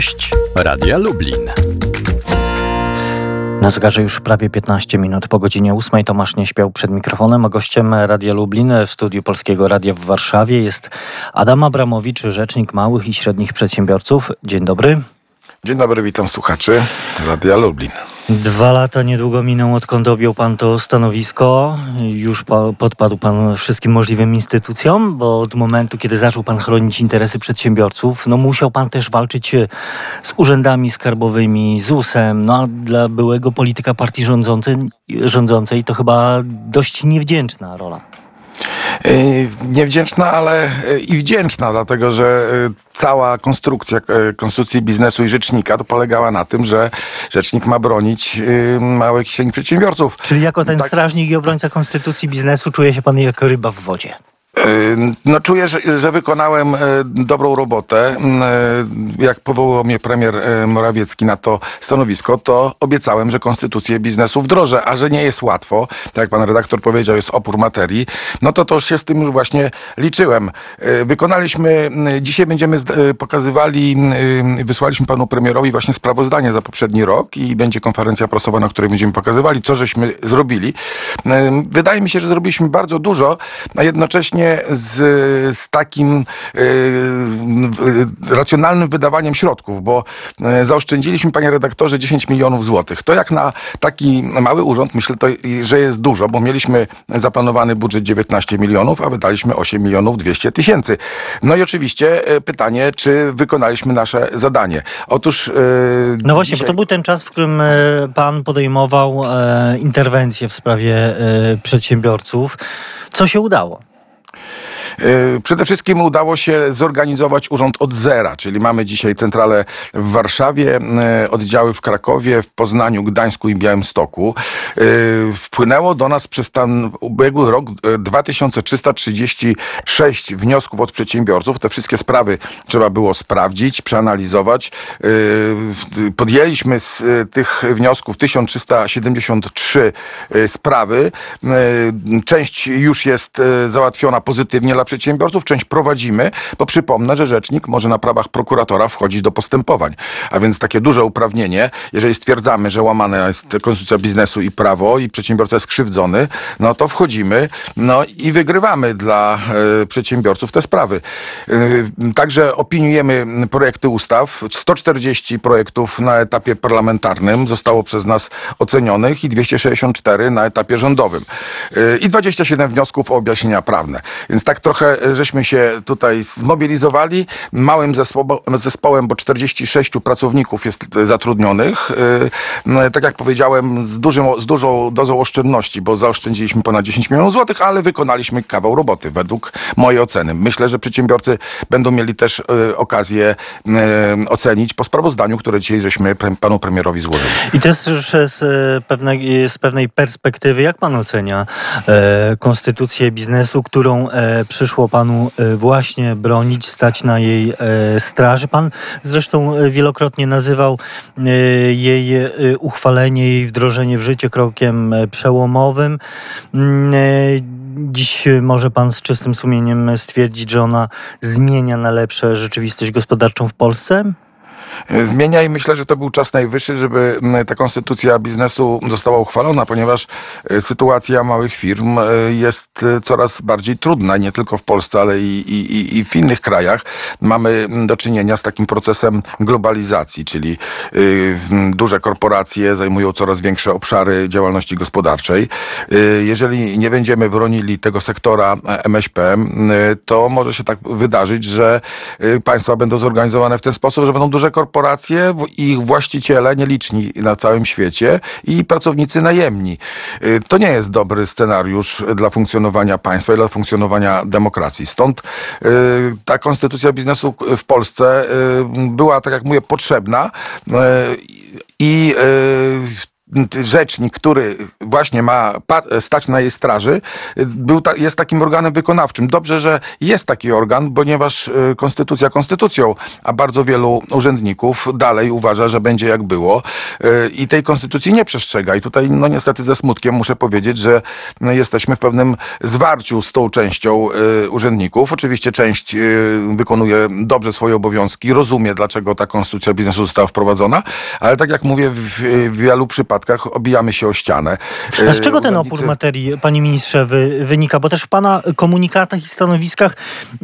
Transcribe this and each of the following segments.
Gość Radia Lublin. Na zegarze już prawie 15 minut po godzinie 8 Tomasz nie śpiał przed mikrofonem, a gościem Radia Lublin w studiu Polskiego Radia w Warszawie jest Adam Abramowicz, rzecznik małych i średnich przedsiębiorców. Dzień dobry. Dzień dobry, witam słuchaczy Radia Lublin. Dwa lata niedługo miną, odkąd objął pan to stanowisko. Już podpadł pan wszystkim możliwym instytucjom, bo od momentu, kiedy zaczął pan chronić interesy przedsiębiorców, no musiał pan też walczyć e, z urzędami skarbowymi, z USem. No a dla byłego polityka partii rządzącej, rządzącej to chyba dość niewdzięczna rola. Y, niewdzięczna, ale y, i wdzięczna, dlatego że y, cała konstrukcja konstytucji biznesu i rzecznika to polegała na tym, że rzecznik ma bronić małych i średnich przedsiębiorców. Czyli jako ten tak. strażnik i obrońca konstytucji biznesu czuje się pan jako ryba w wodzie. No czuję, że, że, wykonałem e, dobrą robotę. E, jak powołał mnie premier e, Morawiecki na to stanowisko, to obiecałem, że konstytucję biznesu wdrożę, a że nie jest łatwo, tak jak pan redaktor powiedział, jest opór materii, no to to się z tym już właśnie liczyłem. Wykonaliśmy, dzisiaj będziemy pokazywali, wysłaliśmy panu premierowi właśnie sprawozdanie za poprzedni rok i będzie konferencja prasowa, na której będziemy pokazywali, co żeśmy zrobili. Wydaje mi się, że zrobiliśmy bardzo dużo, a jednocześnie właśnie z, z takim y, racjonalnym wydawaniem środków, bo y, zaoszczędziliśmy, panie redaktorze, 10 milionów złotych. To jak na taki mały urząd, myślę, to, że jest dużo, bo mieliśmy zaplanowany budżet 19 milionów, a wydaliśmy 8 milionów 200 tysięcy. No i oczywiście y, pytanie, czy wykonaliśmy nasze zadanie. Otóż... no właśnie, dzisiaj... bo to był ten czas, w którym pan podejmował e, interwencję w sprawie e, przedsiębiorców. Co się udało? E, przede wszystkim udało się zorganizować urząd od zera, czyli mamy dzisiaj centralę w Warszawie, e, oddziały w Krakowie, w Poznaniu, Gdańsku i Białymstoku. E, wpłynęło do nas przez ten ubiegły rok 2336 wniosków od przedsiębiorców. Te wszystkie sprawy trzeba było sprawdzić, przeanalizować. Podjęliśmy z tych wniosków 1373 sprawy. Część już jest załatwiona pozytywnie dla przedsiębiorców, część prowadzimy, bo przypomnę, że rzecznik może na prawach prokuratora wchodzić do postępowań. A więc takie duże uprawnienie, jeżeli stwierdzamy, że łamana jest konstytucja biznesu i prawo i przedsiębiorca jest krzywdzony, no to wchodzimy no i wygrywamy dla e, przedsiębiorców te sprawy. E, także opiniujemy projekty ustaw. 140 projektów na etapie parlamentarnym zostało przez nas ocenionych i 264 na etapie rządowym. E, I 27 wniosków o objaśnienia prawne. Więc tak trochę trochę żeśmy się tutaj zmobilizowali małym zespołem, bo 46 pracowników jest zatrudnionych. Y, tak jak powiedziałem, z, dużym, z dużą dozą oszczędności, bo zaoszczędziliśmy ponad 10 milionów złotych, ale wykonaliśmy kawał roboty według mojej oceny. Myślę, że przedsiębiorcy będą mieli też okazję ocenić po sprawozdaniu, które dzisiaj żeśmy panu premierowi złożyli. I też z pewnej, z pewnej perspektywy, jak pan ocenia e, konstytucję biznesu, którą e, przyszło przyszło panu e, właśnie bronić, stać na jej e, straży. Pan zresztą e, wielokrotnie nazywał jej uchwalenie, jej wdrożenie w życie krokiem przełomowym. Mm, dziś może pan z czystym sumieniem stwierdzić, że ona zmienia na lepsze rzeczywistość gospodarczą w Polsce? Zmienia i myślę, że to był czas najwyższy, żeby ta konstytucja biznesu została uchwalona, ponieważ e, sytuacja małych firm e, jest e, coraz bardziej trudna, nie tylko w Polsce, ale i, i, i w innych krajach. Mamy do czynienia z takim procesem globalizacji, czyli duże korporacje zajmują coraz większe obszary działalności gospodarczej. Jeżeli nie będziemy bronili tego sektora MŚP, to może się tak wydarzyć, że państwa będą zorganizowane w ten sposób, że będą duże korporacje, korporacje, ich właściciele nieliczni na całym świecie i pracownicy najemni. Y, to nie jest dobry scenariusz dla funkcjonowania państwa i dla funkcjonowania demokracji. Stąd y, ta konstytucja biznesu w Polsce y, była, tak jak mówię, potrzebna i rzecznik, który właśnie ma stać na jej straży, był ta, jest takim organem wykonawczym. Dobrze, że jest taki organ, ponieważ y, konstytucja konstytucją, a bardzo wielu urzędników dalej uważa, że będzie jak było y, i tej konstytucji nie przestrzega. I tutaj, no niestety ze smutkiem muszę powiedzieć, że no, jesteśmy w pewnym zwarciu z tą częścią y, urzędników. Oczywiście część wykonuje dobrze swoje obowiązki, rozumie, dlaczego ta konstytucja biznesu została wprowadzona, ale tak jak mówię, w wielu przypadkach obijamy się o ścianę. A z czego ten opór materii, panie ministrze, wy, wynika? Bo też w pana komunikatach i stanowiskach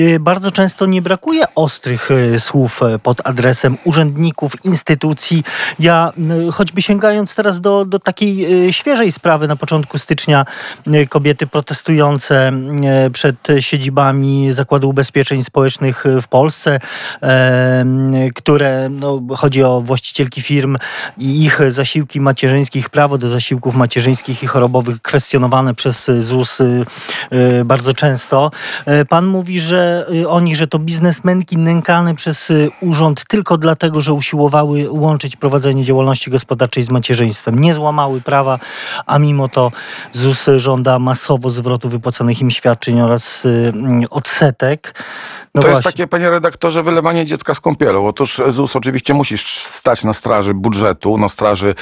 y, bardzo często nie brakuje ostrych y, słów y, pod adresem urzędników, instytucji. Ja, y, choćby sięgając teraz do, do takiej y, świeżej sprawy na początku stycznia, y, kobiety protestujące y, przed siedzibami Zakładu Ubezpieczeń Społecznych y, w Polsce, które, no, chodzi o właścicielki firm i ich zasiłki macierzyńskie, ich prawo do zasiłków macierzyńskich i chorobowych kwestionowane przez y, ZUS y, y, bardzo często. E, Pan mówi, że oni, że to biznesmenki nękane przez urząd tylko dlatego, że usiłowały łączyć prowadzenie działalności gospodarczej z macierzyństwem. Nie złamały prawa, a mimo to ZUS żąda masowo zwrotu wypłaconych im świadczeń oraz odsetek. No to jest właśnie. takie, panie redaktorze, wylewanie dziecka z kąpielą. Otóż ZUS oczywiście musi stać na straży budżetu, na straży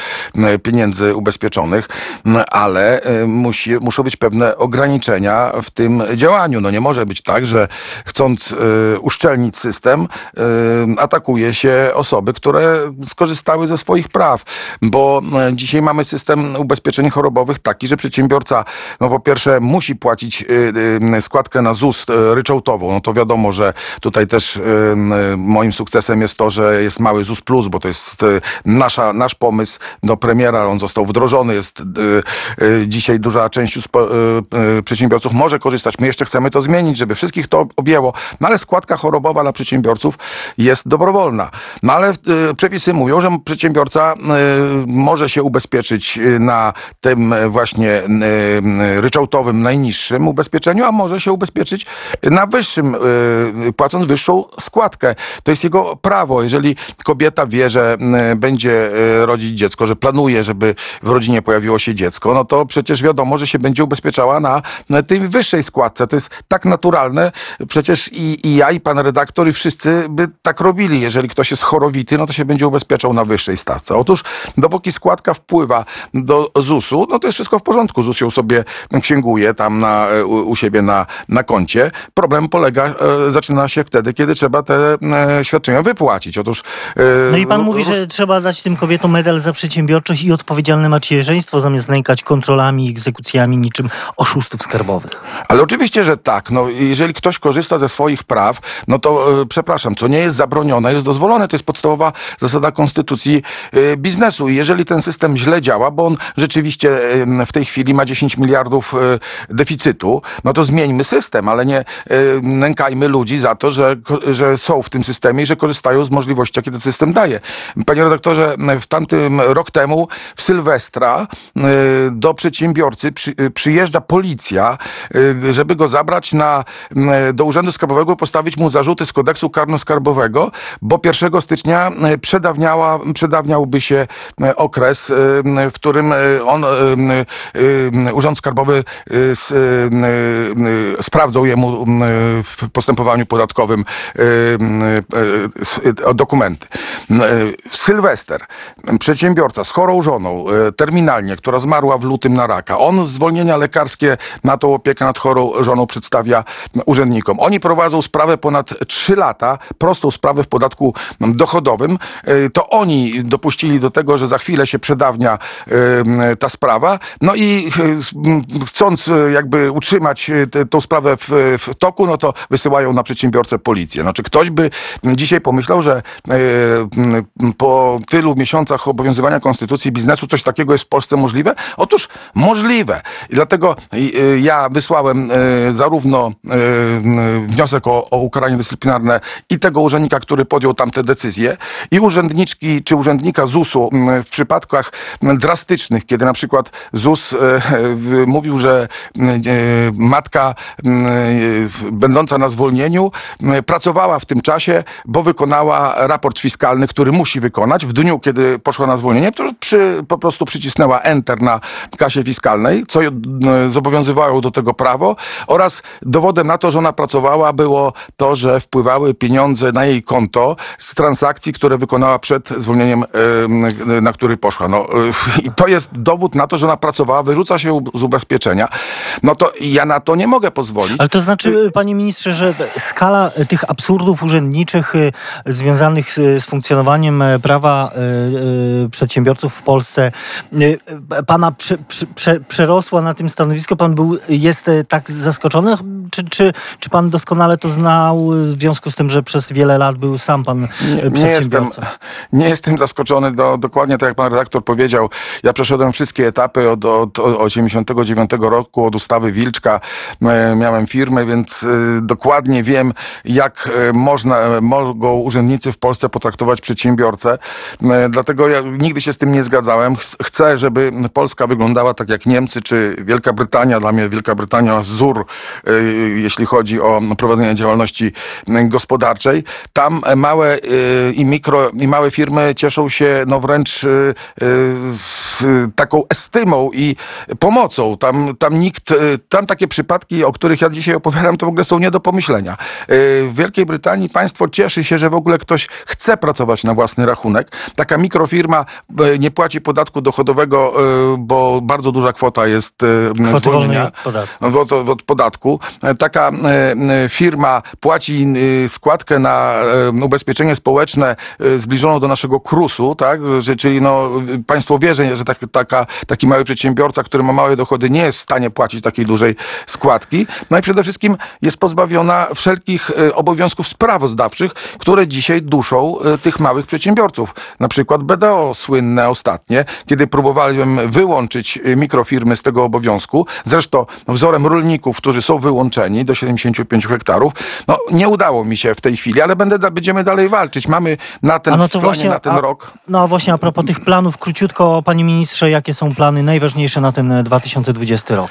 pieniędzy ubezpieczonych, ale e, musi, muszą być pewne ograniczenia w tym działaniu. No nie może być tak, że chcąc e, uszczelnić system, e, atakuje się osoby, które skorzystały ze swoich praw. Bo dzisiaj mamy system ubezpieczeń chorobowych taki, że przedsiębiorca, no po pierwsze musi płacić składkę na ZUS ryczałtową. No to wiadomo, że tutaj też e, m, moim sukcesem jest to, że jest mały ZUS Plus, bo to jest e, nasza, nasz pomysł do premiera. On został wdrożony. Jest dzisiaj duża część przedsiębiorców może korzystać. My jeszcze chcemy to zmienić, żeby wszystkich to objęło. No ale składka chorobowa dla przedsiębiorców jest dobrowolna. No ale przepisy mówią, że przedsiębiorca może się ubezpieczyć na tym właśnie ryczałtowym najniższym ubezpieczeniu, a może się ubezpieczyć na wyższym, płacąc wyższą składkę. To jest jego prawo. Jeżeli kobieta wie, że e, będzie e, rodzić dziecko, że planuje, żeby w rodzinie pojawiło się dziecko, no to przecież wiadomo, że się będzie ubezpieczała na, na tej wyższej składce. To jest tak naturalne. Przecież i, i ja, i pan redaktor, i wszyscy by tak robili. Jeżeli ktoś jest chorowity, no to się będzie ubezpieczał na wyższej stawce. Otóż dopóki składka wpływa do ZUS-u, no to jest wszystko w porządku. ZUS ją sobie księguje tam na, u, u siebie na, na koncie. Problem polega, e, zaczyna się wtedy, kiedy trzeba te e, świadczenia wypłacić. Otóż... E, No i pan mówi, róż- że trzeba dać tym kobietom medal za przedsiębiorczość i odpowiedzialne macierzyństwo, zamiast nękać kontrolami i egzekucjami niczym oszustów skarbowych. Ale oczywiście, że tak. No, jeżeli ktoś korzysta ze swoich praw, no to e, przepraszam, co nie jest zabronione, jest dozwolone. To jest podstawowa zasada konstytucji biznesu. I jeżeli ten system źle działa, bo on rzeczywiście w tej chwili ma 10 miliardów deficytu, no to zmieńmy system, ale nie nękajmy ludzi za to, że, że są w tym systemie i że korzystają z możliwości, jakie ten system daje. Panie redaktorze, w tamtym rok temu w Sylwestra e, do przedsiębiorcy przy, e, przyjeżdża policja, e, żeby go zabrać na, do Urzędu Skarbowego, postawić mu zarzuty z kodeksu karno-skarbowego, bo 1 stycznia przedawniała, przedawniałby się okres, w którym on, Urząd Skarbowy sprawdzał jemu w postępowaniu podatkowym e, s- e, dokumenty. Sylwester, przedsiębiorca z chorą żoną, terminalnie, która zmarła w lutym na raka. On zwolnienia lekarskie na tą opiekę nad chorą żoną przedstawia urzędnikom. Oni prowadzą sprawę ponad 3 lata, prostą sprawę w podatku dochodowym. To oni dopuścili do tego, że za chwilę się przedawnia ta sprawa. No i chcąc jakby utrzymać tą sprawę w, w toku, no to wysyłają na przedsiębiorcę policję. Znaczy ktoś by dzisiaj pomyślał, że e, po tylu miesiącach obowiązywania konstytucji biznesu coś takiego jest w Polsce możliwe? Otóż możliwe. I dlatego e, ja wysłałem e, zarówno wniosek o, o ukaranie dyscyplinarne i tego urzędnika, który podjął tamte decyzje, i urzędniczki czy urzędnika ZUS-u w przypadkach drastycznych, kiedy na przykład ZUS mówił, że matka będąca na zwolnieniu Pracowała w tym czasie, bo wykonała raport fiskalny, który musi wykonać. W dniu, kiedy poszła na zwolnienie, to przy, po prostu przycisnęła Enter na kasie fiskalnej, co zobowiązywało ją do tego prawo oraz dowodem na to, że ona pracowała było to, że wpływały pieniądze na jej konto z transakcji, które wykonała przed zwolnieniem, em, na który poszła. No, I to jest dowód na to, że ona pracowała, wyrzuca się z ubezpieczenia. No to ja na to nie mogę pozwolić. Ale to znaczy, panie ministrze, że skala e, tych absurdów urzędniczych e, związanych z, z funkcjonowaniem e, prawa e, e, przedsiębiorców w Polsce e, pana prze, prze, prze, przerosła na tym stanowisku. Pan był, jest e, tak zaskoczony? Czy, czy, czy pan doskonale to znał w związku z tym, że przez wiele lat był sam pan e, Nie, nie, jestem, przedsiębiorcą? nie jestem zaskoczony, do, dokładnie tak jak pan redaktor powiedział. Ja przeszedłem wszystkie etapy od, od, od 89 roku, od ustawy Wilczka. E, Miałem firmę, więc e, dokładnie wiem, jak e, można, e, mogą urzędnicy w Polsce potraktować przedsiębiorcę. E, Dlatego ja nigdy się z tym nie zgadzałem. Ch- Chcę, żeby Polska wyglądała tak jak Niemcy czy Wielka Brytania. Dla mnie Wielka Brytania wzór, jeśli chodzi o prowadzenie działalności gospodarczej. Tam małe i mikro i małe firmy cieszą się no wręcz taką estymą i pomocą. Tam, tam nikt, tam takie przypadki, o których ja dzisiaj opowiadam, to w ogóle są nie do pomyślenia. E, W Wielkiej Brytanii państwo cieszy się, że w ogóle ktoś chce pracować na własny rachunek. Taka mikrofirma e, nie płaci podatku dochodowego, e, bo bardzo duża kwota jest Kwoty zwolnienia od podatku. od, od, od podatku. Taka firma płaci składkę na ubezpieczenie społeczne zbliżoną do naszego KRUS-u, tak? Czyli no, państwo wie, że, że tak, taka, taki mały przedsiębiorca, który ma małe dochody, nie jest w stanie płacić takiej dużej składki. No i przede wszystkim jest pozbawiona wszelkich e, obowiązków sprawozdawczych, które dzisiaj duszą e, tych małych przedsiębiorców. Na przykład BDO słynne ostatnie, kiedy próbowałem wyłączyć e, mikrofirmy z tego obowiązku, zresztą wzorem rolników, którzy są wyłączeni do 75 hektarów, no nie udało mi się w tej chwili, ale będę, będziemy dalej walczyć. Mamy na ten, A no to właśnie, na ten a, rok. No a właśnie a propos tych planów, króciutko, panie ministrze, jakie są plany najważniejsze na ten e, 2020 rok?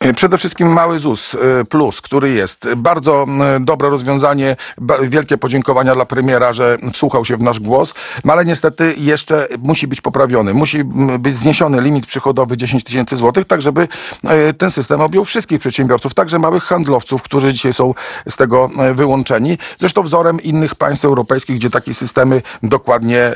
E, Przede wszystkim mały ZUS e, plus, który jest bardzo m, dobre rozwiązanie. Wielkie podziękowania dla premiera, że wsłuchał się w nasz głos, no ale niestety jeszcze musi być poprawiony. Musi być zniesiony limit przychodowy 10 tysięcy złotych, tak żeby e, ten system objął wszystkich przedsiębiorców, także małych handlowców, którzy dzisiaj są z tego e, wyłączeni. Zresztą wzorem innych państw europejskich, gdzie takie systemy dokładnie e,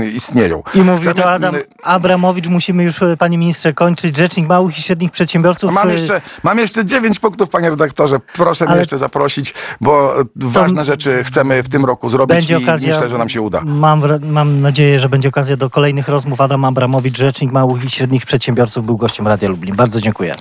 e, istnieją. I mówił Chcemy, to Adam Abramowicz. Musimy już, e, panie ministrze, kończyć. Rzecznik małych i średnich przedsiębiorców. Mam e, jeszcze, mam jeszcze dziewięć punktów, panie redaktorze. Proszę mnie Ale- jeszcze zaprosić, bo ważne rzeczy chcemy w tym roku zrobić Będzie i okazja. myślę, że nam się uda. Mam, mam nadzieję, że będzie okazja do kolejnych rozmów. Adam Abramowicz, rzecznik małych i średnich przedsiębiorców, był gościem Radia Lublin. Bardzo dziękuję.